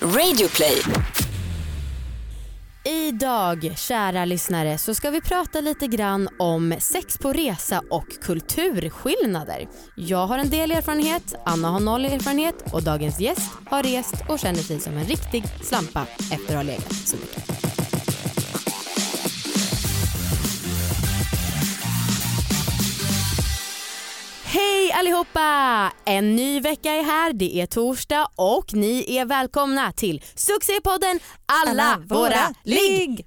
Radioplay. Idag, kära lyssnare, så ska vi prata lite grann om sex på resa och kulturskillnader. Jag har en del erfarenhet, Anna har noll erfarenhet och dagens gäst har rest och känner sig som en riktig slampa efter att ha legat så mycket. Hej allihopa! En ny vecka är här, det är torsdag och ni är välkomna till succépodden Alla, våra ligg!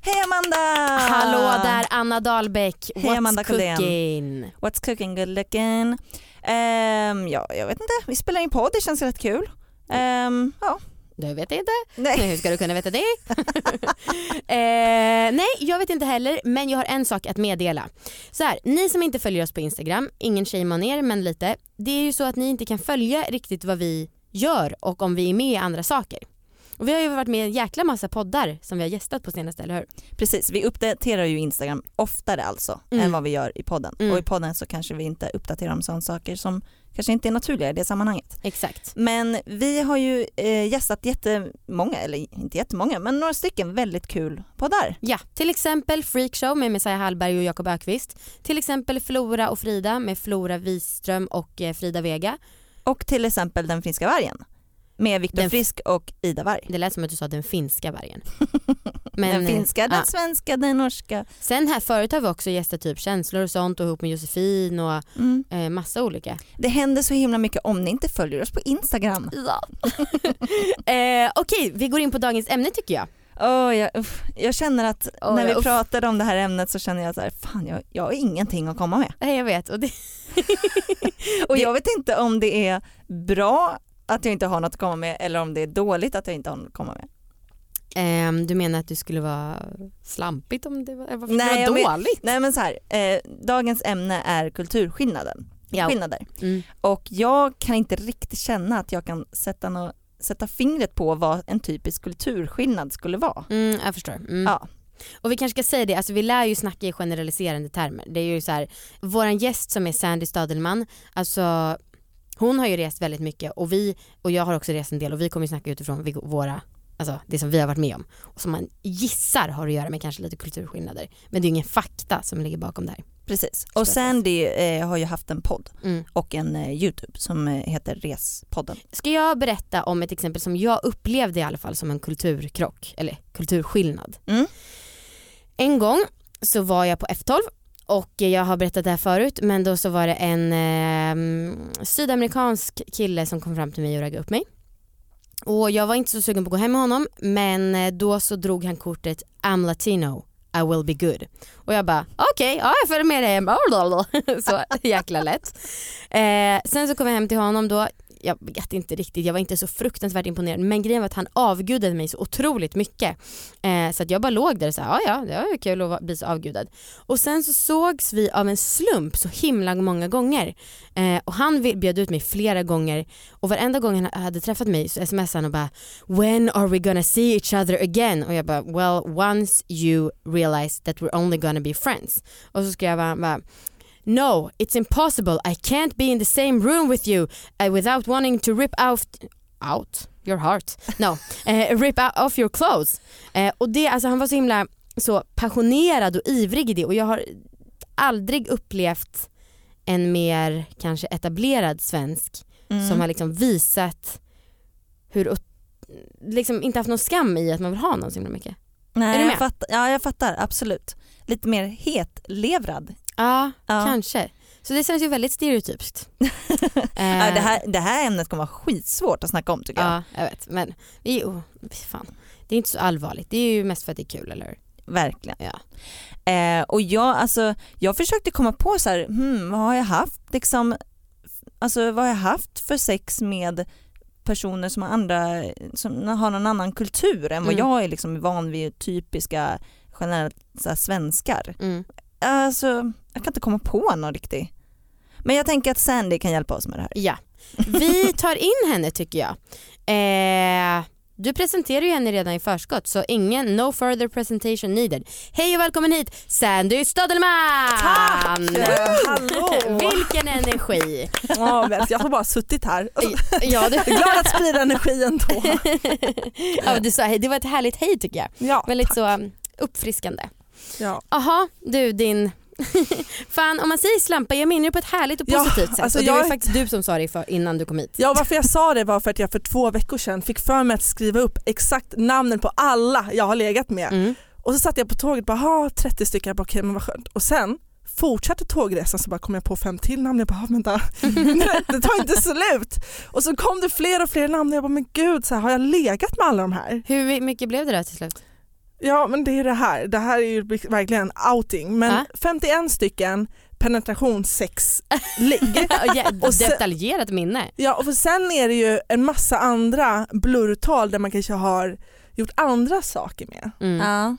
Hej Amanda! Hallå där Anna Dahlbäck, Hej, what's Amanda cooking? What's cooking good looking? Ehm, ja, jag vet inte, vi spelar in podd, det känns rätt kul. Ehm, ja, Du vet inte? nej. Hur ska du kunna veta det? eh, nej, jag vet inte heller men jag har en sak att meddela. Så här, ni som inte följer oss på Instagram, ingen shame er men lite. Det är ju så att ni inte kan följa riktigt vad vi gör och om vi är med i andra saker. Och vi har ju varit med i en jäkla massa poddar som vi har gästat på senaste, eller hur? Precis, vi uppdaterar ju Instagram oftare alltså Mm. än vad vi gör i podden. Mm. Och i podden så kanske vi inte uppdaterar om sådana saker som kanske inte är naturliga i det sammanhanget. Exakt. Men vi har ju eh, gästat jättemånga, eller inte jättemånga, men några stycken väldigt kul poddar. Ja, till exempel Freakshow med Messiah Hallberg och Jakob Ökvist. Till exempel Flora och Frida med Flora Wiström och eh, Frida Vega. Och till exempel Den finska vargen med Viktor Den- Frisk och Ida Varg. Det lät som att du sa den finska vargen. den eh, finska, den ja. svenska, den norska. Sen här förut har vi också gästat typ känslor och sånt och ihop med Josefin och Mm. eh, massa olika. Det händer så himla mycket om ni inte följer oss på Instagram. Ja. eh, Okej, vi går in på dagens ämne tycker jag. Åh, jag, uff, jag känner att Åh, när vi uff. pratade om det här ämnet så känner jag så här, fan jag, jag har ingenting att komma med. Nej, jag vet. Och det, Och jag vet inte om det är bra att jag inte har något att komma med eller om det är dåligt att jag inte har något att komma med. ehm, du menar att du skulle vara slampigt om det var, varför Nej, det var men- dåligt? Nej men så här, eh, dagens ämne är kulturskillnaden. Ja. Skillnader. Mm. Och jag kan inte riktigt känna att jag kan sätta, nå sätta fingret på vad en typisk kulturskillnad skulle vara. Mm, jag förstår. Mm. Ja. Och vi kanske ska säga det, alltså vi lär ju snacka i generaliserande termer. Det är ju så här, våran gäst som är Sandy Stadelman, alltså hon har ju rest väldigt mycket och vi, och jag har också rest en del och vi kommer ju snacka utifrån våra, alltså det som vi har varit med om. Och som man gissar har att göra med kanske lite kulturskillnader. Men det är ju ingen fakta som ligger bakom det här. Precis. Och Sandy eh, har ju haft en podd Mm. och en eh, YouTube som eh, heter Respodden. Ska jag berätta om ett exempel som jag upplevde i alla fall som en kulturkrock, eller kulturskillnad. Mm. En gång så var jag på F12 och jag har berättat det här förut men då så var det en eh, sydamerikansk kille som kom fram till mig och raggade upp mig. Och jag var inte så sugen på att gå hem med honom men eh, då så drog han kortet I'm latino, I will be good. Och jag bara okej, ja jag följer med dig hem. så jäkla lätt. Eh, sen så kom jag hem till honom då, jag vet inte riktigt, jag var inte så fruktansvärt imponerad men grejen var att han avgudade mig så otroligt mycket. Eh, så att jag bara låg där och sa ja ja det var ju kul att bli så avgudad. Och sen så sågs vi av en slump så himla många gånger. Eh, och han bjöd ut mig flera gånger och varenda gång han hade träffat mig så smsade han och bara “When are we gonna see each other again?” och jag bara “Well once you realize that we're only gonna be friends” och så skrev han bara No, it's impossible. I can't be in the same room with you uh, without wanting to rip out, out your heart. No, eh, rip out off your clothes. Eh, och det, alltså han var så himla så passionerad och ivrig i det och jag har aldrig upplevt en mer kanske etablerad svensk Mm. som har liksom visat hur, liksom inte haft någon skam i att man vill ha någon så himla mycket. Nej, Är du med? Jag fattar, ja jag fattar absolut. Lite mer hetlevrad. Ja, Ja. kanske. Så det känns ju väldigt stereotypiskt. Eh, Ja, det, här, det här ämnet kommer vara skitsvårt att snacka om tycker jag. Ja, jag vet. Men vi, oh, fan. det är inte så allvarligt. Det är ju mest för att det är kul, eller hur? Verkligen. Ja. Eh, och jag, alltså, jag försökte komma på så här, hmm, vad har jag haft liksom, alltså vad har jag haft för sex med personer som har andra, som har någon annan kultur än vad Mm. jag är liksom van vid typiska generellt så här, svenskar. Mm. Alltså, jag kan inte komma på någon riktig. Men jag tänker att Sandy kan hjälpa oss med det här. Ja. Vi tar in henne tycker jag. Eh, Du presenterar ju henne redan i förskott så ingen no further presentation needed. Hej och välkommen hit Sandy Stadelman! Tack! Hallå! Vilken energi! Men jag har bara suttit här. Ja, du, Jag är glad att sprida energi ändå. ja, du sa det var ett härligt hej tycker jag. Ja, Väldigt så um, uppfriskande. ja. Du din... Fan om man säger slampa, jag menar det på ett härligt och Ja, positivt sätt. alltså och det var faktiskt du som sa det för, innan du kom hit. ja, varför jag sa det var för att jag för två veckor sedan fick för mig att skriva upp exakt namnen på alla jag har legat med. Mm. Och så satt jag på tåget och bara, ha 30 stycken, jag bara okej men vad skönt. Och sen fortsatte tågresan så bara kom jag på fem till namn, jag bara "Ah, vänta, det tar inte slut. Och så kom det fler och fler namn och jag bara men gud, så här, har jag legat med alla de här? Hur mycket blev det där till slut? Ja men det är det här, det här är ju verkligen outing. Men Ja. 51 stycken penetrationssexligg. Ja, Och sen- Detaljerat minne. ja och för sen är det ju en massa andra blurrtal där man kanske har gjort andra saker med. Mm. Ja.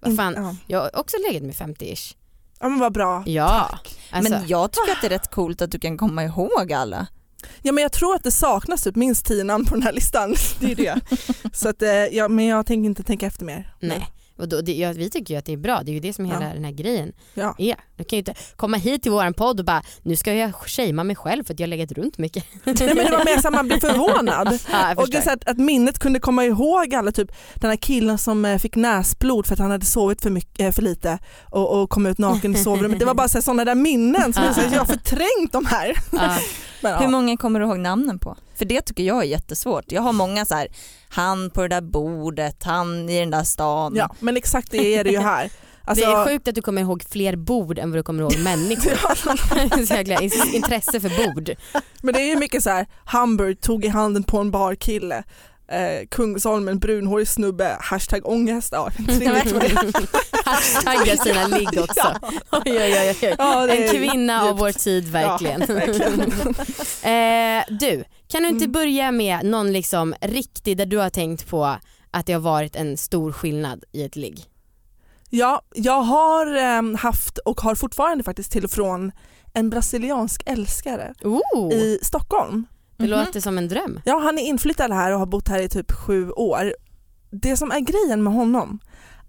Vad fan, Ja, jag har också legat med 50-ish. ja men vad bra. Ja. Alltså, Men jag tycker att det är rätt coolt att du kan komma ihåg alla. Ja men jag tror att det saknas typ minst 10 namn på den här listan. Det är det. Så att, eh, ja, men jag tänker inte tänka efter mer. nej. Och då, det, ja, vi tycker ju att det är bra, det är ju det som hela Ja. den här grejen Ja. är. Du kan ju inte komma hit till våran podd och bara nu ska jag shamea mig själv för att jag har legat runt mycket. Nej, men det var mer så att man blev förvånad. Ja, Och det så att, att minnet kunde komma ihåg alla, typ den här killen som eh, fick näsblod för att han hade sovit för, mycket, eh, för lite och, och kom ut naken i sovrummet. Det var bara sådana där minnen som jag, har förträngt de här. Ja. Men, ja. Hur många kommer du ihåg namnen på? För det tycker jag är jättesvårt. Jag har många så här, han på det där bordet, han i den där stan. ja, men exakt det är det ju här. Alltså, det är sjukt att du kommer ihåg fler bord än vad du kommer ihåg människor. så jäkla in- intresse för bord. men det är ju mycket så här, Hamburg tog i handen på en barkille. Eh, Kungsholmen, brunhårig snubbe, hashtag ångest. Ja. Hashtaggar sina ligg också. Oj, oj, oj. Ja, En kvinna av djupt. vår tid verkligen. Ja, verkligen. eh, du, kan du inte Mm. börja med någon liksom riktig där du har tänkt på att det har varit en stor skillnad i ett ligg? Ja, jag har eh, haft och har fortfarande faktiskt till och från en brasiliansk älskare Oh, i Stockholm. Det Mhm. låter som en dröm. Ja, han är inflyttad här och har bott här i typ sju år. Det som är grejen med honom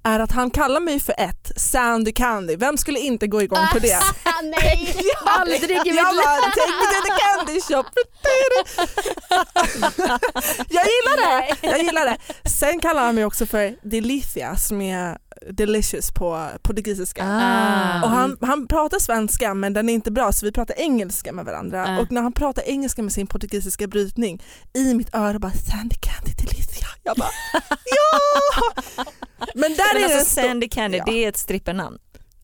är att han kallar mig för ett Sandy Candy. Vem skulle inte gå igång på det? Nej, aldrig i mitt Jag liv. bara, take me to the candy shop. jag gillar det! Jag gillar det. Sen kallar han mig också för Delicia som är delicious på portugisiska. Ah. Och han, han pratar svenska men den är inte bra så vi pratar engelska med varandra. Ah. Och när han pratar engelska med sin portugisiska brytning i mitt öra bara Sandy Candy Delicia. Jag bara ja! Men där Men är alltså Sandy Candy, Ja. det är ett strippernamn.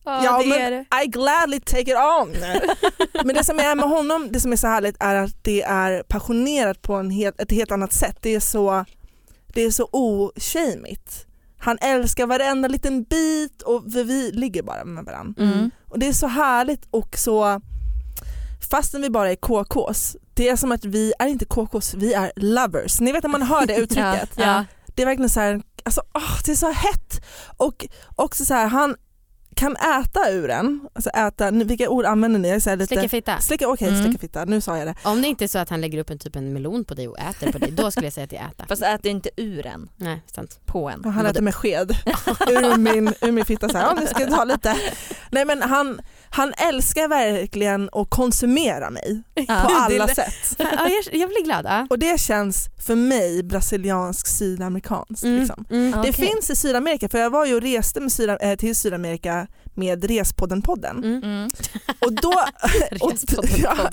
Ja, det men är det. I gladly take it on. men det som är med honom, det som är så härligt är att det är passionerat på en helt, ett helt annat sätt. Det är så, det är så oshamigt. Han älskar varenda liten bit och vi, vi ligger bara med varandra. Mm. Och det är så härligt och så fastän vi bara är KKs, det är som att vi är inte KKs, vi är lovers. Ni vet när man hör det uttrycket. Ja. Ja. Det är verkligen så här, alltså, åh, det är så hett. Och också så här, han kan äta ur en, alltså äta, vilka ord använder ni? Jag säger lite, Slicka fitta. Slicka, okej Mm. slicka fitta, nu sa jag det. Om det inte är så att han lägger upp en typ en melon på dig och äter på dig, då skulle jag säga att det är äta. Fast äter inte ur en, Nej, sant. på en. Och han äter med sked ur min, ur min fitta så här, ja nu ska jag ta lite. Nej men han, han älskar verkligen att konsumera mig på Ja. alla Det- sätt. Ja, jag, blir glad. Ja. Och det känns för mig brasiliansk sydamerikanskt. Mm, Liksom. mm. Det finns i Sydamerika, för jag var ju och reste med Syda, eh, till Sydamerika med Respodden-podden. Mm. Mm. Och, då, och, ja,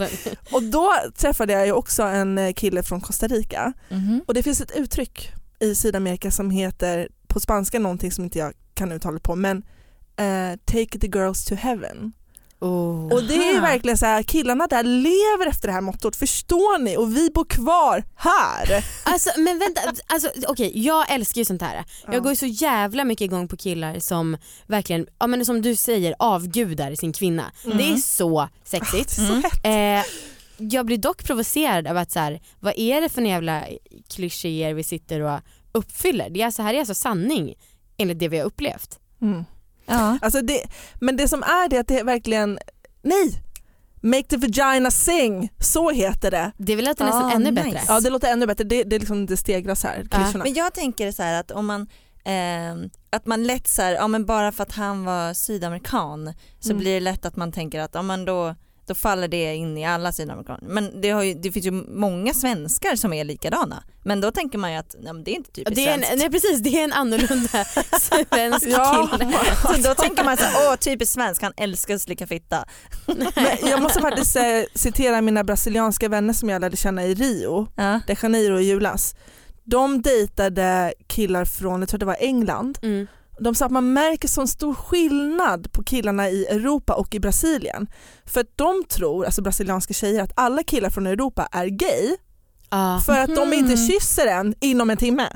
och då träffade jag ju också en kille från Costa Rica Mhm. och det finns ett uttryck i Sydamerika som heter på spanska någonting som inte jag kan uttala på men eh, take the girls to heaven. Oh. Och det är verkligen så här, killarna där lever efter det här mottot, förstår ni? Och vi bor kvar här. Alltså men vänta, alltså, okej jag älskar ju sånt här. Ja. Jag går ju så jävla mycket igång på killar som verkligen, ja men som du säger, avgudar sin kvinna. Mm. Det är så sexigt. är så Mm. hett. Eh, jag blir dock provocerad av att så här, vad är det för jävla klichéer vi sitter och uppfyller? Det är alltså, här är alltså sanning enligt det vi har upplevt. Mm. Ja. Alltså det, men det som är det att det är verkligen, nej! Make the vagina sing, så heter det. Det vill låter nästan Ah, ännu nice. bättre. Ja det låter ännu bättre, det, det, är liksom, det stegras här, Ja. Men jag tänker så här att om man eh, att man lätt så här, ja men bara för att han var sydamerikan så Mm. blir det lätt att man tänker att ja men då, då faller det in i alla sydamerikaner. Men det, har ju, det finns ju många svenskar som är likadana. Men då tänker man ju att nej, men det är inte typiskt Det är en, svenskt. nej precis, det är en annorlunda svensk Ja. kille. Så då tänker man så här, åh typiskt svensk, han älskar att slicka fitta. Men jag måste faktiskt eh, citera mina brasilianska vänner som jag lärde känna i Rio, Ja. de Janeiro i julas. De dejtade killar från, jag tror det var England. Mm. De sa att man märker sån stor skillnad på killarna i Europa och i Brasilien. För att de tror, alltså brasilianska tjejer, att alla killar från Europa är gay Ja. för att de inte Mhm. kysser en inom en timme.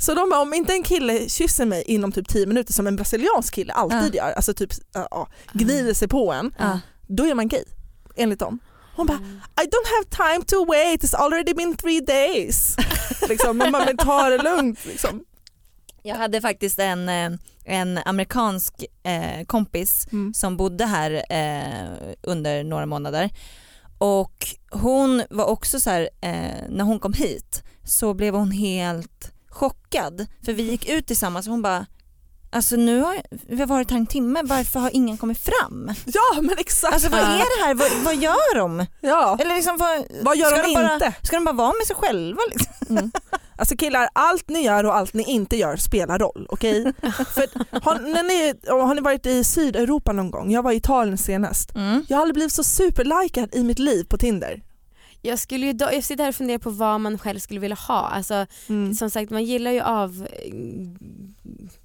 Så de bara, om inte en kille kysser mig inom typ 10 minuter som en brasiliansk kille alltid gör, alltså typ ja, gnider sig på en, Ja. då är man gay enligt dem. Hon bara I don't have time to wait, it's already been three days. liksom, men man vill ta det lugnt. Liksom. Jag hade faktiskt en, eh, en amerikansk eh, kompis Mm. som bodde här eh, under några månader och hon var också så här, eh, när hon kom hit så blev hon helt chockad för vi gick ut tillsammans och hon bara Alltså nu har vi har varit här en timme, varför har ingen kommit fram? Ja men exakt. Alltså vad är det här, vad, vad gör de? ja. Eller liksom, vad, Vad gör ska de bara, inte? Ska de bara vara med sig själva? Liksom? Mm. Alltså killar, allt ni gör och allt ni inte gör spelar roll. Okej? För att har, när ni, har ni varit i Sydeuropa någon gång? Jag var i Italien senast. Mm. Jag har aldrig blivit så superlikad i mitt liv på Tinder. Jag, skulle ju då, jag sitter här och funderar på vad man själv skulle vilja ha. Alltså, Mm. Som sagt man gillar ju av eh,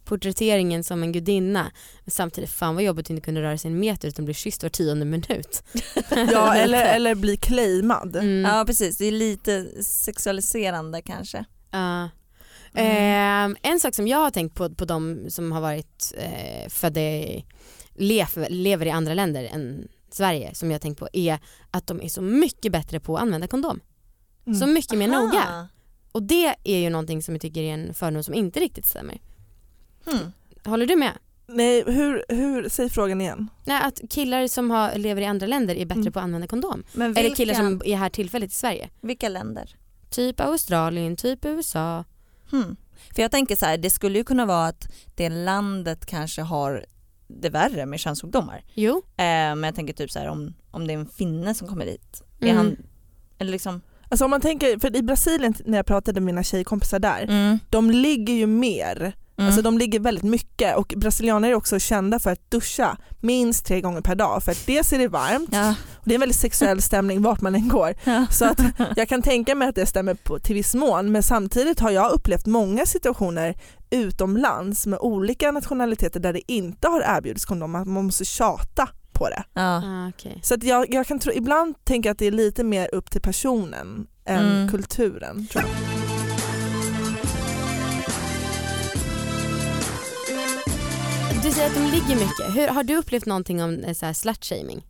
porträtteringen som en gudinna. Men samtidigt fan vad jobbigt att inte kunna röra sig en meter utan bli kysst var tionde minut. Ja, eller, eller bli claimad. Mm. Ja precis, det är lite sexualiserande kanske. Ja. Mm. Ehm, en sak som jag har tänkt på på de som har varit eh, födda i, lev, lever i andra länder än Sverige som jag tänkt på är att de är så mycket bättre på att använda kondom. Mm. Så mycket mer Aha. noga. Och det är ju någonting som jag tycker är en fördom som inte riktigt stämmer. Hmm. Håller du med? Nej, hur, hur, säg frågan igen. Nej, att killar som har, lever i andra länder är bättre Mm. på att använda kondom. Men Eller vilka, killar som är här tillfälligt i Sverige. vilka länder? Typ Australien, typ USA. Hmm. För jag tänker så här, det skulle ju kunna vara att det landet kanske har det värre med könssjukdomar. Jo. Eh, men jag tänker typ så här om, om det är en finne som kommer dit. Är Mm. han, eller liksom, Alltså om man tänker, för i Brasilien när jag pratade med mina tjejkompisar där, mm. de ligger ju mer, Mm. alltså de ligger väldigt mycket och brasilianer är också kända för att duscha minst tre gånger per dag för att dels är det varmt ja. och det är en väldigt sexuell stämning vart man än går. Ja. Så att jag kan tänka mig att det stämmer på, till viss mån men samtidigt har jag upplevt många situationer utomlands med olika nationaliteter där det inte har erbjudits kondom, att man måste tjata på det. Ja. Ah, okej. Så att jag, jag kan tro, ibland tänker jag att det är lite mer upp till personen än Mm. kulturen. Tror jag. Du säger att de ligger mycket. Hur, har du upplevt någonting om eh, slutshaming?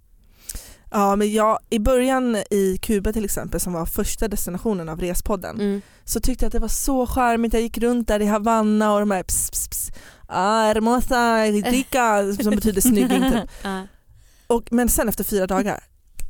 Ja, men jag, I början i Kuba till exempel som var första destinationen av Respodden Mm. så tyckte jag att det var så charmigt. Jag gick runt där i Havanna och de här ps, ps, ps, ah, hermosa, rica som betyder snygging typ. Och, men sen efter fyra dagar,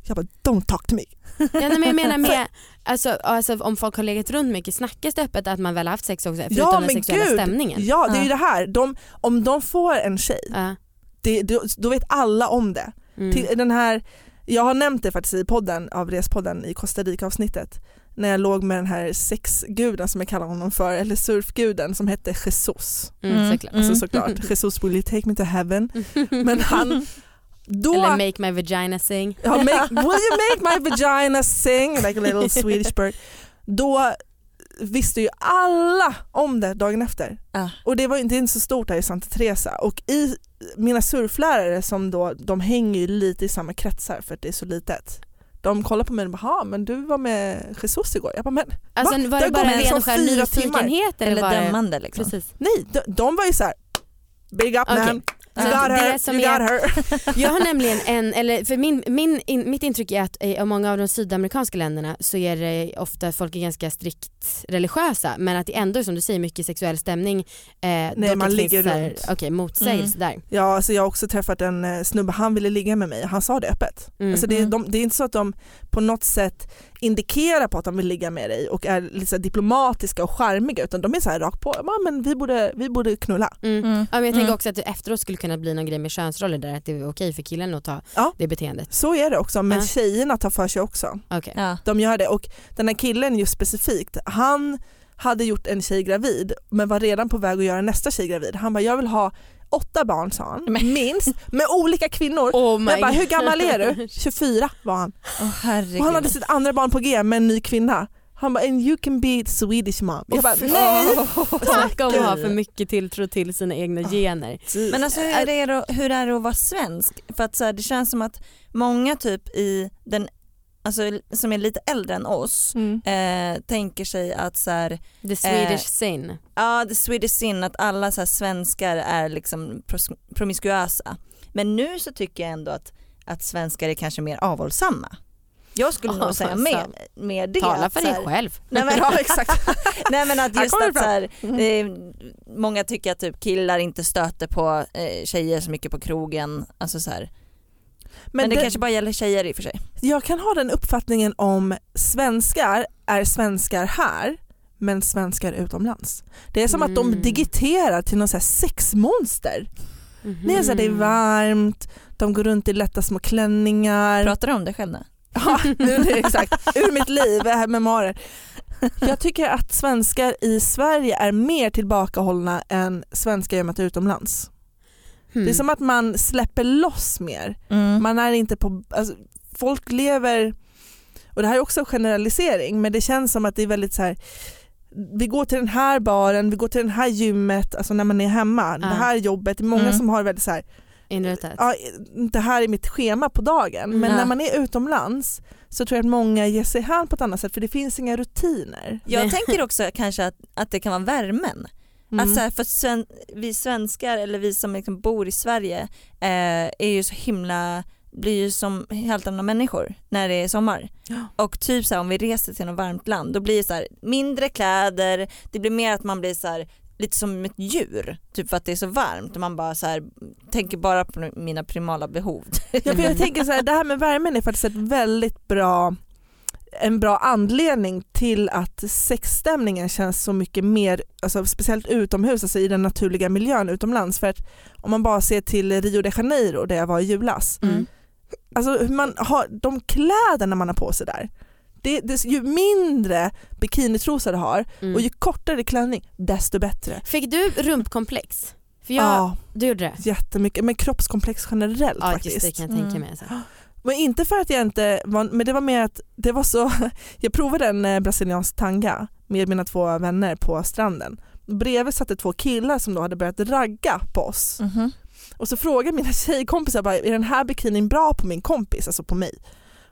jag bara don't talk to me. Ja, nej, men jag menar med, alltså, alltså, om folk har legat runt mycket, snackas det öppet att man väl har haft sex också förutom Ja den sexuella gud, stämningen? ja det är ju det här. De, om de får en tjej, Ja. det, då, då vet alla om det. Mm. Till den här, jag har nämnt det faktiskt i podden, av Respodden i Costa Rica avsnittet när jag låg med den här sexguden som jag kallar honom för, eller surfguden som hette Jesus. Mm, Mm. såklart. Alltså Mm. såklart, Jesus will you take me to heaven. Men han, då, Eller make my vagina sing. ja, make, will you make my vagina sing like a little Swedish bird. Då visste ju alla om det dagen efter. Ja. Och det var ju inte inte så stort här i Santa Teresa och i mina surflärare som då, de hänger ju lite i samma kretsar för att det är så litet. De kollar på mig och bara, "Ha, men du var med Jesus igår. Jag bara, men Alltså, Va? var Det det bara gått ren liksom och skär fyra timmar. nyfikenhet? Eller, Eller det... dömande liksom. Precis. nej, de, de var ju så här. big up Okej. man. You Så got her, det som you är- got her. Jag har nämligen en, eller för min, min, in, mitt intryck är att i många av de sydamerikanska länderna så är det ofta folk är ganska strikt religiösa men att det ändå är som du säger mycket sexuell stämning. Eh, Nej, man ligger så här- runt. Okej, motsägelse där. Ja, alltså jag har också träffat en eh, snubbe, han ville ligga med mig, han sa det öppet. Mm. Alltså det, Mm. de, det är inte så att de på något sätt indikerar på att de vill ligga med dig och är här diplomatiska och charmiga utan de är så här rakt på, ja, men vi borde, vi borde knulla. Mm. Mm. Ja, men jag tänker Mm. också att det efteråt skulle kunna bli någon grej med könsroller där att det är okej för killen att ta Ja. det beteendet. Så är det också, men Ja. tjejerna tar för sig också. Okej. Ja. De gör det och den här killen just specifikt, han hade gjort en tjej gravid men var redan på väg att göra nästa tjej gravid. Han bara, jag vill ha åtta barn sa han, Men- minst, med olika kvinnor. Oh Jag bara, hur gammal är du? 24 var han. Herregud. Och han hade sitt andra barn på G med en ny kvinna. Han bara, and you can be Swedish mom. Jag bara, nej. Snacka om att ha för mycket tilltro till sina egna gener. Men alltså hur är, det hur är det att vara svensk? För att så här, det känns som att många typ i den, alltså som är lite äldre än oss Mm. eh, tänker sig att så här, The Swedish Eh, sin. ja the Swedish sin att alla så här, svenskar är liksom promiskuösa. Men nu så tycker jag ändå att, att svenskar är kanske mer avhållsamma. Jag skulle nog säga mer, mer det. Tala för dig själv. Nej men, Ja exakt. nej men att just att så här, Mm. eh, många tycker att typ killar inte stöter på eh, tjejer så mycket på krogen. Alltså så här. Men, Men det, det- kanske bara gäller tjejer i och för sig. Jag kan ha den uppfattningen om svenskar är svenskar här men svenskar utomlands. Det är som att de Mm. digiterar till någon så sexmonster. Mhm. Det är, det är varmt, de går runt i lätta små klänningar. Pratar du om dig själv nu? Ja, det är exakt. Ur mitt liv, det här memoarer. Jag tycker att svenskar i Sverige är mer tillbakahållna än svenskar gör utomlands. Hmm. Det är som att man släpper loss mer. Mm. Man är inte på, alltså, folk lever, och det här är också generalisering, men det känns som att det är väldigt så här. vi går till den här baren, vi går till den här gymmet, alltså när man är hemma, det här jobbet, det är många Mm. som har väldigt så här, ja, det här är mitt schema på dagen, men Ja. när man är utomlands så tror jag att många ger sig hän på ett annat sätt för det finns inga rutiner. Jag tänker också kanske att, att det kan vara värmen. Mm. Att så här, för sven, vi svenskar eller vi som liksom bor i Sverige eh, är ju så himla blir ju som helt andra människor när det är sommar. Ja. Och typ så här, om vi reser till något varmt land då blir det så här, mindre kläder, det blir mer att man blir så här, lite som ett djur, typ för att det är så varmt och man bara så här, tänker bara på mina primala behov. Ja, för jag tänker så här, det här med värmen är faktiskt ett väldigt bra en bra anledning till att sexstämningen känns så mycket mer, alltså speciellt utomhus, alltså i den naturliga miljön utomlands. För att om man bara ser till Rio de Janeiro där jag var i julas, Mm. alltså man har, de kläderna man har på sig där, det, det, ju mindre bikinitrosa du har Mm. och ju kortare klänning desto bättre. Fick du rumpkomplex? För jag, Ja, du gjorde det? jättemycket, men kroppskomplex generellt Ja faktiskt. just det kan jag tänka Mm. mig. Alltså. Men inte för att jag inte var, men det var mer att det var så, jag provade en eh, brasiliansk tanga med mina två vänner på stranden. Bredvid satt det två killar som då hade börjat ragga på oss. Mhm. Och så frågade mina tjejkompisar bara, är den här bikinin bra på min kompis, alltså på mig?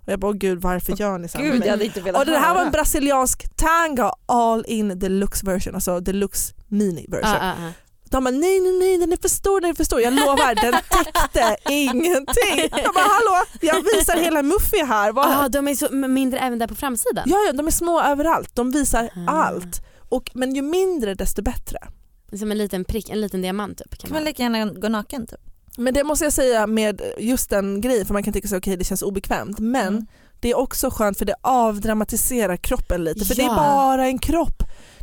Och jag bara, gud varför gör ni så här Gud jag hade inte velat Och det här var en brasiliansk tanga all in deluxe version, alltså deluxe mini version. Ah, ah, ah. De bara nej nej nej den är för stor, den är för stor. Jag lovar den täckte ingenting. Jag bara hallå jag visar hela Muffy här. Vad, Ah, de är så mindre även där på framsidan? Ja, ja, de är små överallt. De visar Ah. allt. Och, men ju mindre desto bättre. Som en liten prick, en liten diamant typ. Kan Kan man man. lika gärna gå naken typ? Men det måste jag säga med just den grejen, för man kan tycka så okej det känns obekvämt. Men Mm. det är också skönt för det avdramatiserar kroppen lite. För det är Ja. bara en kropp.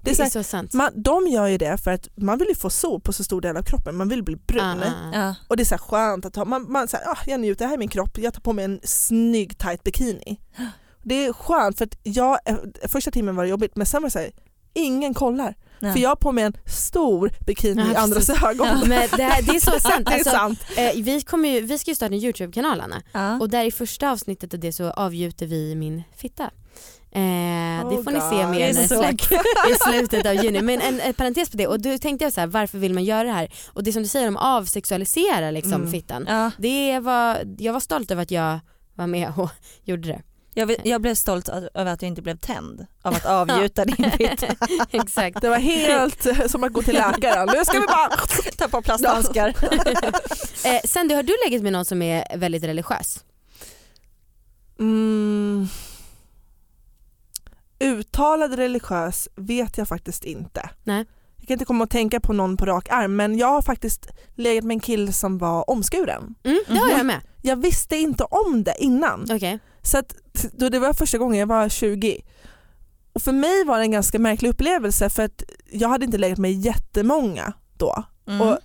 Det är så är här, så sant. man, de gör ju det för att man vill ju få sol på så stor del av kroppen, man vill bli brun. Ja. Och det är så här skönt att ha, man, man så här, ah, jag njuter, det här är min kropp, jag tar på mig en snygg tight bikini. Det är skönt för att jag, eh, första timmen var det jobbigt men sen var det så här, ingen kollar. Nej. För jag har på mig en stor bikini Ja, i andras ögon. Ja, men det, här, det är så sant. det är Alltså, sant. eh, vi, kommer ju, vi ska ju starta en YouTube-kanal Anna Ja. och där i första avsnittet av det så avgjuter vi min fitta. Eh, det Oh får ni se mer Det är när det släpps i slutet av juni. Men en, en parentes på det och då tänkte jag så här, varför vill man göra det här? Och det som du säger om avsexualisera liksom Mm. fittan. Ja. Det var, jag var stolt över att jag var med och gjorde det. Jag, jag blev stolt över att jag inte blev tänd av att avgjuta din fitta. Exakt. Det var helt eh, som att gå till läkaren. Nu ska vi bara... Ta på plasthandskar. Eh, Sandy, har du legat med någon som är väldigt religiös? Mm. Uttalad religiös vet jag faktiskt inte. Nej. Jag kan inte komma att tänka på någon på rak arm men jag har faktiskt legat med en kille som var omskuren. Mm, det har jag med. Jag visste inte om det innan. Okej. Så att, då det var första gången jag var 20. Och för mig var det en ganska märklig upplevelse för att jag hade inte legat med jättemånga då. Mm. Och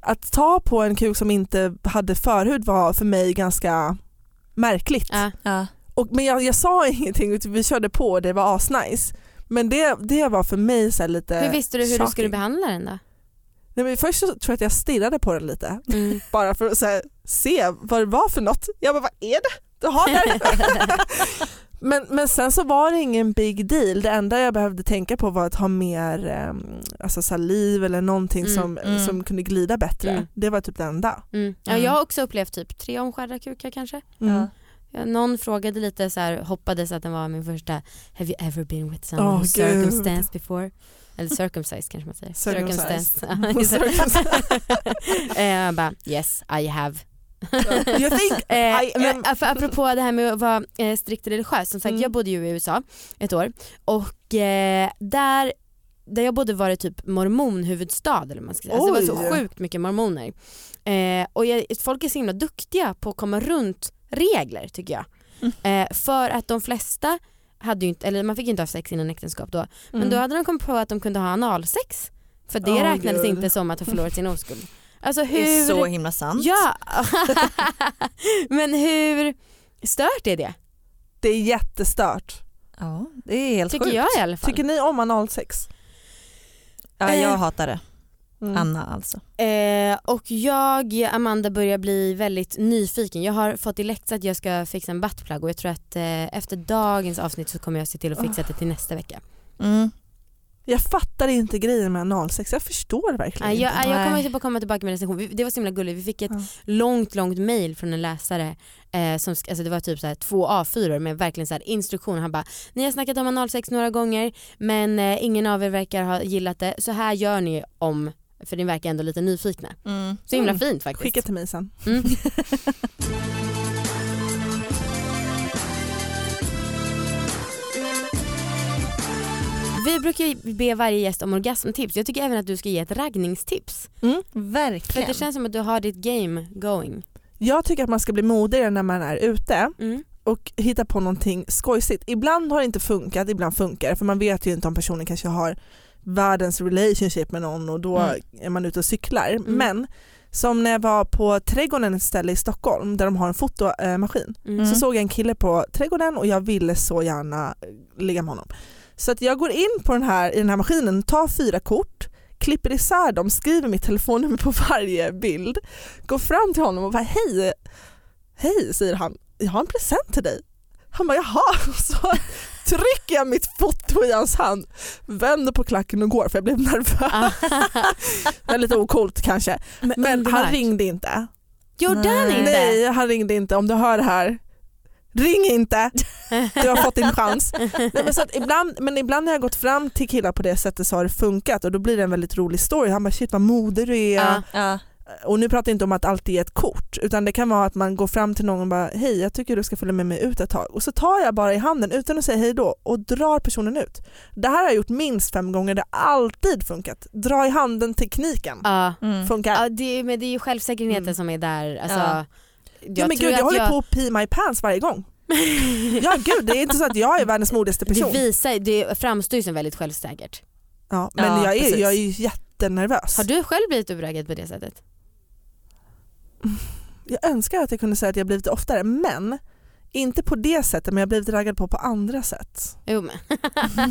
att ta på en kuk som inte hade förhud var för mig ganska märkligt. Ja. ja. Och, men jag, jag sa ingenting vi körde på och det var asnice. Men det, det var för mig så här lite Hur visste du hur du shocking. skulle behandla den då? Nej, men Först så tror jag att jag stirrade på den lite Mm. bara för att så här, se vad det var för något. Jag bara vad är det du har där? men, men sen så var det ingen big deal. Det enda jag behövde tänka på var att ha mer um, alltså saliv eller någonting Mm, som, mm. som kunde glida bättre. Mm. Det var typ det enda. Mm. Ja, Mm. jag har också upplevt typ tre omskärda kukar kanske. Mm. Ja. Ja, någon frågade lite så här, hoppades att den var min första Have you ever been with someone gud. circumstanced before? Eller circumcised kanske man säger. Circumcised. Eh, Jag bara yes I have. you think Eh, I am- ap- apropå det här med att vara eh, strikt religiös, som sagt Mm. jag bodde ju i USA ett år och eh, där, där jag bodde var det typ mormonhuvudstad eller man ska säga. Alltså, det var så sjukt mycket mormoner. Eh, och jag, folk är så himla duktiga på att komma runt regler tycker jag. Mm. Eh, för att de flesta hade ju inte, eller man fick ju inte ha sex innan äktenskap då, men Mm. då hade de kommit på att de kunde ha analsex. För det Åh, räknades Gud. inte som att ha förlorat sin oskuld. Alltså Det hur... är så himla sant. Ja! men hur stört är det? Det är jättestört. Ja, det är helt Tycker sjukt. jag i alla fall. Tycker ni om analsex? Ja, jag Eh. hatar det. Mm. Anna alltså. Eh, och jag, Amanda, börjar bli väldigt nyfiken. Jag har fått i läxa att jag ska fixa en buttplug och jag tror att eh, efter dagens avsnitt så kommer jag se till att fixa det till nästa vecka. Mm. Jag fattar inte grejen med analsex, jag förstår verkligen Eh, jag, inte. jag kommer typ att komma tillbaka med en recension. Det var så himla gulligt. Vi fick ett Ja. långt, långt mail från en läsare. Eh, som, alltså det var typ så här två A4 med verkligen så här instruktioner. Han bara, ni har snackat om analsex några gånger men eh, ingen av er verkar ha gillat det. Så här gör ni om, för ni verkar ändå lite nyfikna. Mm. Så himla Mm. fint faktiskt. Skicka till mig sen. Mm. Vi brukar ju be varje gäst om orgasmtips. Jag tycker även att du ska ge ett raggningstips. För Verkligen. det känns som att du har ditt game going. Jag tycker att man ska bli modigare när man är ute Mm. och hitta på någonting skojsigt. Ibland har det inte funkat, ibland funkar det för man vet ju inte om personen kanske har världens relationship med någon och då Mm. är man ute och cyklar. Men som när jag var på Trädgården ett ställe i Stockholm där de har en fotomaskin Mm. så såg jag en kille på Trädgården och jag ville så gärna eh, ligga med honom. Så att jag går in på den här, i den här maskinen, tar fyra kort, klipper isär dem, skriver mitt telefonnummer på varje bild, går fram till honom och bara hej, hej säger han, jag har en present till dig. Han bara jaha, så trycker jag mitt foto i hans hand, vänder på klacken och går för jag blev nervös. Ah. Det var lite okult kanske. Men han underbart. ringde inte. Gjorde han inte? Nej han ringde inte, om du hör det här, ring inte, du har fått din chans. Nej, men, så att ibland, men ibland när jag gått fram till killar på det sättet så har det funkat och då blir det en väldigt rolig story. Han bara shit vad modig du är. Ja. Ja. Och nu pratar jag inte om att alltid ge ett kort utan det kan vara att man går fram till någon och bara hej jag tycker du ska följa med mig ut ett tag och så tar jag bara i handen utan att säga hej då och drar personen ut. Det här har jag gjort minst fem gånger, det har alltid funkat. Dra i handen tekniken Ja. Mm. funkar. Ja, det, men det är ju självsäkerheten Mm. som är där. Alltså, Ja. ja, men gud jag håller på att pee my pants varje gång. Ja gud det är inte så att jag är världens modigaste Det, person. visar, det framstår ju som väldigt självsäkert. Ja, men Ja, jag, är, precis. jag är ju jättenervös. Har du själv blivit uppraggad på det sättet? Jag önskar att jag kunde säga att jag blivit oftare men inte på det sättet men jag har blivit raggad på på andra sätt. Jo men.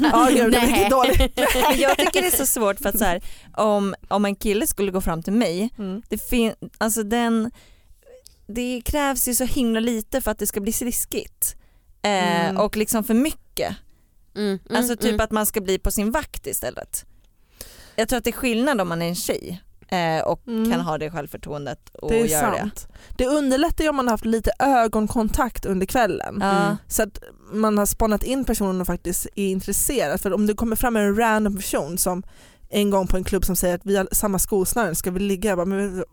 Ja, gud, det är dåligt. Jag tycker det är så svårt för att så här, om, om en kille skulle gå fram till mig, Mm. det, fin- alltså den, det krävs ju så himla lite för att det ska bli sliskigt. Eh, Mm. Och liksom för mycket. Mm, mm, Alltså typ mm. att man ska bli på sin vakt istället. Jag tror att det är skillnad om man är en tjej. Eh, och Mm. kan ha det självförtroendet och Det är göra sant. Det. underlättar ju om man har haft lite ögonkontakt under kvällen. det. Mm. Så att man har spannat in personen och faktiskt är intresserad. För om det kommer fram en random person som en gång på en klubb som säger att vi har samma skosnören, ska vi ligga? Jag bara, men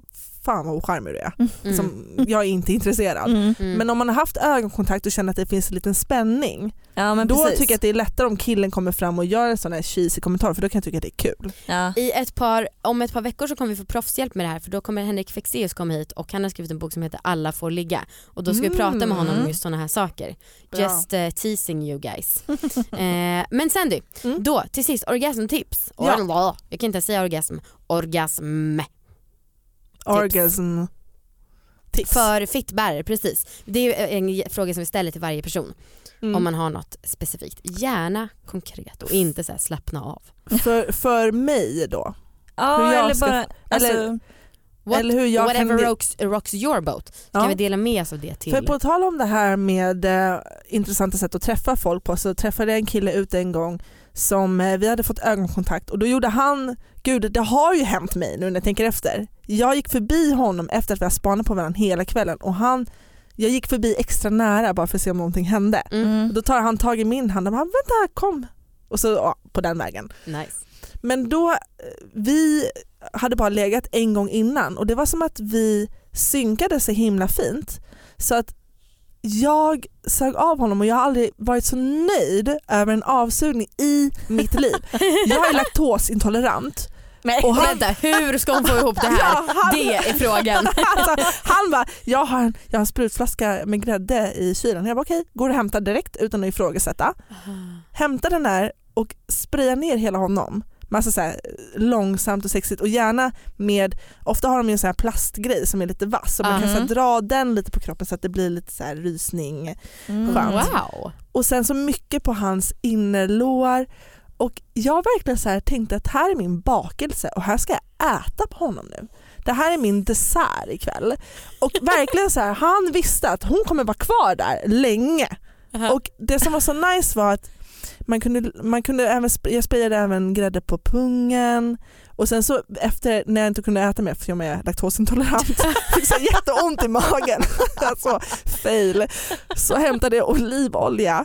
fan vad ocharmig du är. Mm. Som, jag är inte intresserad. Mm. Mm. Men om man har haft ögonkontakt och känner att det finns en liten spänning, Ja men då precis. tycker jag att det är lättare om killen kommer fram och gör en sån här cheesy kommentar för då kan jag tycka att det är kul. ja. I ett par, om ett par veckor så kommer vi få proffshjälp med det här för då kommer Henrik Fexeus komma hit och han har skrivit en bok som heter Alla får ligga och då ska vi prata med honom om just sådana här saker. Bra. Just uh, teasing you guys. eh, men Sandy, Mm. då till sist orgasmtips. Ja. Jag kan inte säga orgasm, orgasm. Orgasm tips. För fittbärare, precis. Det är en fråga som vi ställer till varje person Mm. om man har något specifikt. Gärna konkret och inte så här slappna av. för, för mig då, ja eller ska- bara, alltså, eller- What, eller hur jag whatever kan... rocks, rocks your boat. Kan Ja. vi dela med oss av det till? För på tal om det här med eh, intressanta sätt att träffa folk på så träffade jag en kille ute en gång som eh, vi hade fått ögonkontakt och då gjorde han, gud det har ju hänt mig nu när jag tänker efter. Jag gick förbi honom efter att vi har spanat på varandra hela kvällen och han, jag gick förbi extra nära bara för att se om någonting hände. Mm. då tar han tag i min hand och bara vänta kom och så ja, på den vägen. Nice. Men då, eh, vi hade bara legat en gång innan och det var som att vi synkade så himla fint så att jag sög av honom och jag har aldrig varit så nöjd över en avsugning i mitt liv. Jag är laktosintolerant. Nej. Och han, Vänta, hur ska hon få ihop det här? Ja, han- Det är frågan. alltså, han bara, jag har, en, jag har en sprutflaska med grädde i kylen. Jag bara okej, går och hämtar direkt utan att ifrågasätta. hämtar den där och sprayar ner hela honom. Massa så långsamt och sexigt och gärna med, ofta har de ju en sån här plastgrej som är lite vass så man kan så Mhm. dra den lite på kroppen så att det blir lite så här rysning. Mm. Wow. Och sen så mycket på hans innerlår och jag verkligen så här tänkte att här är min bakelse och här ska jag äta på honom nu. Det här är min dessert ikväll. Och verkligen så här, han visste att hon kommer vara kvar där länge. Och det som var så nice var att man kunde, man kunde även, jag sprayade även grädde på pungen och sen så efter när jag inte kunde äta mer för jag är laktosintolerant fick så jätteont i magen, alltså fail, så hämtade jag olivolja.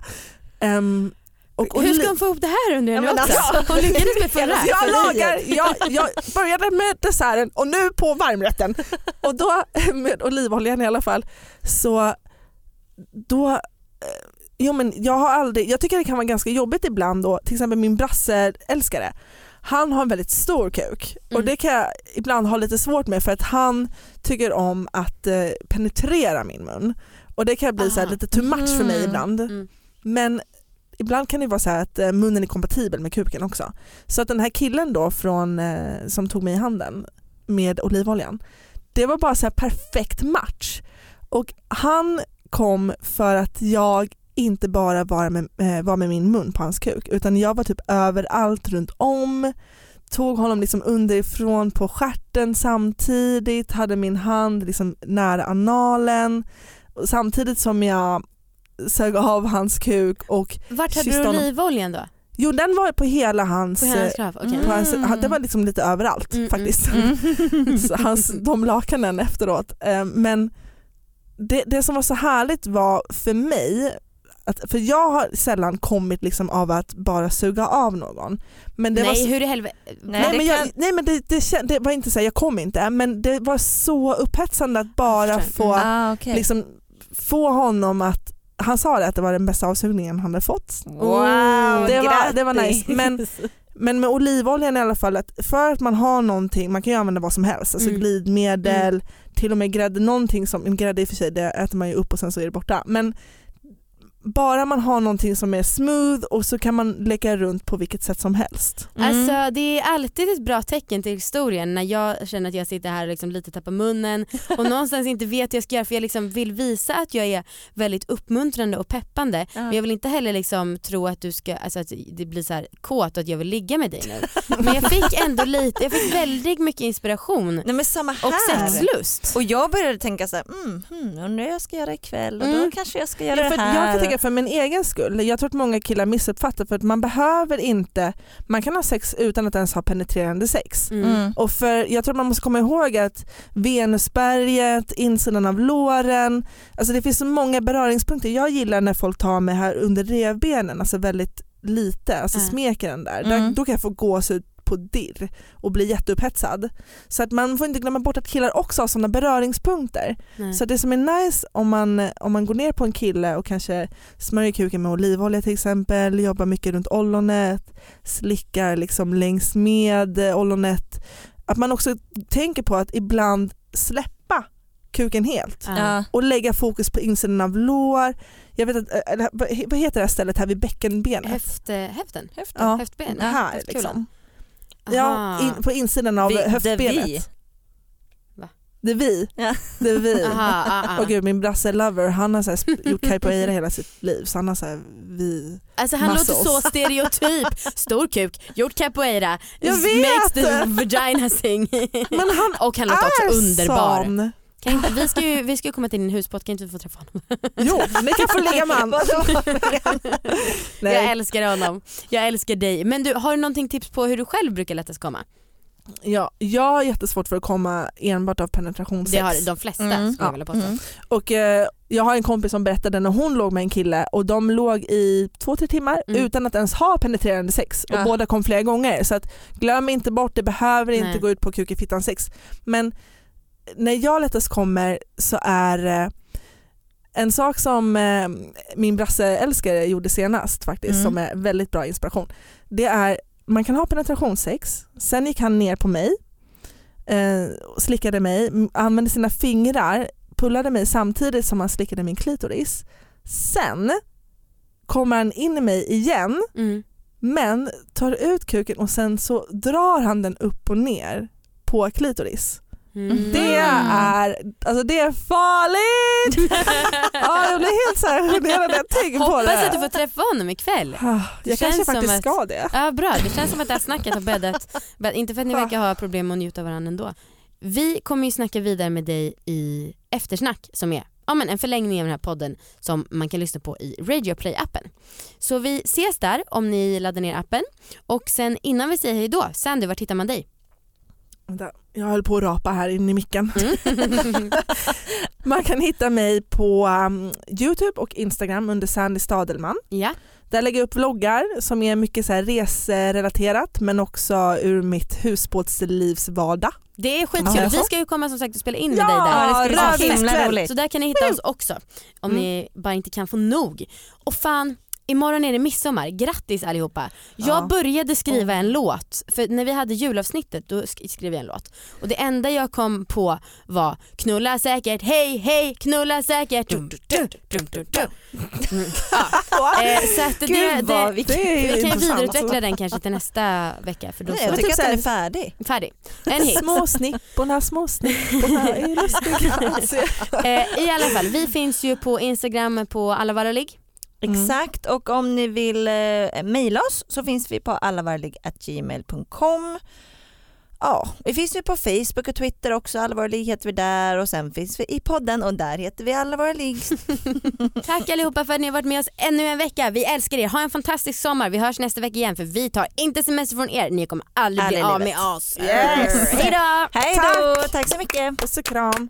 Ehm, och Hur ska hon få ihop det här undrar jag nu Ja, också? alltså- Hon lyckades med förra. jag, lagar, jag, jag började med desserten och nu på varmrätten. Och då med olivoljan i alla fall så då eh, Jo men jag har aldrig, jag tycker det kan vara ganska jobbigt ibland då, till exempel min brasseälskare, han har en väldigt stor kuk och Mm. det kan jag ibland ha lite svårt med för att han tycker om att eh, penetrera min mun och det kan bli så Aha. lite too much för mig Mm. ibland. Mm. Men ibland kan det vara så här att eh, munnen är kompatibel med kuken också. Så att den här killen då från, eh, som tog mig i handen med olivoljan, det var bara så här perfekt match. Och han kom för att jag inte bara var med, eh, var med min mun på hans kuk utan jag var typ överallt runt om tog honom liksom underifrån på stjärten samtidigt, hade min hand liksom nära analen samtidigt som jag sög av hans kuk och Vart hade du olivoljan då? jo den var på hela hans, På hans? Okej. Mm. på hans han- det var liksom lite överallt Mm, faktiskt. Mm. Hans, de lakanen efteråt. Eh, Men det, det som var så härligt var för mig, att, för jag har sällan kommit liksom av att bara suga av någon. Men det Nej var så, hur i helvete? Nej, nej, det men, jag, kan- nej men det, det, det var inte så, här, jag kom inte, men det var så upphetsande att bara få, Ah, okej. liksom, få honom att, han sa det att det var den bästa avsugningen han hade fått. Wow, det, var, det var nice. Men, men med olivoljan i alla fall, att för att man har någonting, man kan ju använda vad som helst, alltså Mm. glidmedel, till och med grädde, någonting som, en grädde i och för sig det äter man ju upp och sen så är det borta. Men bara man har någonting som är smooth och så kan man leka runt på vilket sätt som helst. Mm. Alltså det är alltid ett bra tecken till historien när jag känner att jag sitter här och liksom lite tappar munnen och någonstans inte vet hur jag ska göra för jag liksom vill visa att jag är väldigt uppmuntrande och peppande Ja. men jag vill inte heller liksom tro att du ska, alltså att det blir så här kåt och att jag vill ligga med dig nu. Men jag fick ändå lite, jag fick väldigt mycket inspiration Nej men samma här. och sexlust. Och jag började tänka så här, mm, hmm, undrar jag ska göra ikväll och då Mm. kanske jag ska göra Ja, för det här. Tänka för min egen skull. Jag tror att många killar missuppfattar för att man behöver inte, man kan ha sex utan att ens ha penetrerande sex. Mm. Mm. Och för, jag tror att man måste komma ihåg att Venusberget, insidan av låren, alltså det finns så många beröringspunkter. Jag gillar när folk tar mig här under revbenen, alltså väldigt lite, alltså Ja. smeker den där. Mm. där. Då kan jag få gåshud på dirr och bli jätteupphetsad. Så att man får inte glömma bort att killar också har sådana beröringspunkter. Nej. Så det som är nice om man, om man går ner på en kille och kanske smörjer kuken med olivolja till exempel, jobbar mycket runt ollonet, slickar liksom längs med ollonet, att man också tänker på att ibland släppa kuken helt Ja. Ja. och lägga fokus på insidan av lår. Jag vet att, eh, vad heter det här stället här vid bäckenbenet? Höft, eh, höften? Ja, här höftkulan. liksom. Ja, in, på insidan av Vi- det höftbenet. vi. Va? Det är vi. Ja. Det är vi. Aha, ah, ah. Och gud min brasse Lover han har så här gjort capoeira hela sitt liv så han har så här, vi. Alltså han Muscles. låter så stereotyp. Stor kuk, gjort capoeira, Jag makes vet! the vagina sing. Men han Och han låter också underbar. sån. Kan inte, vi, ska ju, vi ska ju komma till din husbåt, kan inte vi få träffa honom? Jo, ni kan få ligga med han. Jag älskar honom. Jag älskar dig. Men du, har du någonting tips på hur du själv brukar lättast komma? ja, jag har jättesvårt för att komma enbart av penetrationssex. Det har de flesta Mm. skulle jag vilja påstå. Mm. Och eh, jag har en kompis som berättade när hon låg med en kille och de låg i två, tre timmar Mm. utan att ens ha penetrerande sex och Ja. båda kom flera gånger. Så att glöm inte bort, det behöver inte Nej. gå ut på kuk i fittan sex. Men när jag lättast kommer så är eh, en sak som eh, min brasseälskare gjorde senast faktiskt Mm. som är väldigt bra inspiration. Det är, man kan ha penetrationssex, sen gick han ner på mig, eh, slickade mig, använde sina fingrar, pullade mig samtidigt som han slickade min klitoris. Sen kommer han in i mig igen Mm. men tar ut kuken och sen så drar han den upp och ner på klitoris. Mm. Det är, alltså det är farligt! ja, jag blir helt så här generad när jag tänker på Hoppas det. att du får träffa honom ikväll. Det Jag kanske faktiskt att- ska det. Ja bra, det känns som att det här snacket har bäddat. bädd- Inte för att ni verkar ha problem med att njuta av varandra ändå. Vi kommer ju snacka vidare med dig i eftersnack som är ja, men en förlängning av den här podden som man kan lyssna på i Radio Play-appen. Så vi ses där om ni laddar ner appen. Och sen innan vi säger hej då, Sandy var hittar man dig? Vänta, Jag höll på att rapa här inne i micken. Mm. Man kan hitta mig på um, Youtube och Instagram under Sandy Stadelman. ja, Där lägger jag upp vloggar som är mycket så här reserelaterat men också ur mitt husbåtslivs vardag. det är skitkul. Ja. Vi ska ju komma som sagt och spela in med Ja, dig där. det ska bli så himla roligt. Så där kan ni hitta oss också om Mm. ni bara inte kan få nog. Och fan, imorgon är det midsommar. Grattis allihopa. Jag Ja. började skriva en låt, för när vi hade julavsnittet då sk- skrev jag en låt. Och det enda jag kom på var knulla säkert, hej hej, knulla säkert. Dum, dum, dum, dum, dum, dum. Mm, ja. eh, så att det, Gud vad det, vi... Det är vi kan intressant. vidareutveckla den kanske till nästa vecka för då Nej, jag tycker att den är färdig. färdig. En hit. Små snipporna, små snipporna är lustiga. Alltså, Eh, I alla fall, vi finns ju på Instagram på alla vara ligg. Mm. Exakt och om ni vill eh, mejla oss så finns vi på allavarlig.gmail.com Ja, vi finns ju på Facebook och Twitter också, Allvarlig heter vi där och sen finns vi i podden och där heter vi Allvarlig. Tack allihopa för att ni har varit med oss ännu en vecka. Vi älskar er. Ha en fantastisk sommar. Vi hörs nästa vecka igen för vi tar inte semester från er. Ni kommer aldrig bli Aldrig i av med oss. Yes. Hej då! Hej då, tack så mycket. Puss och kram.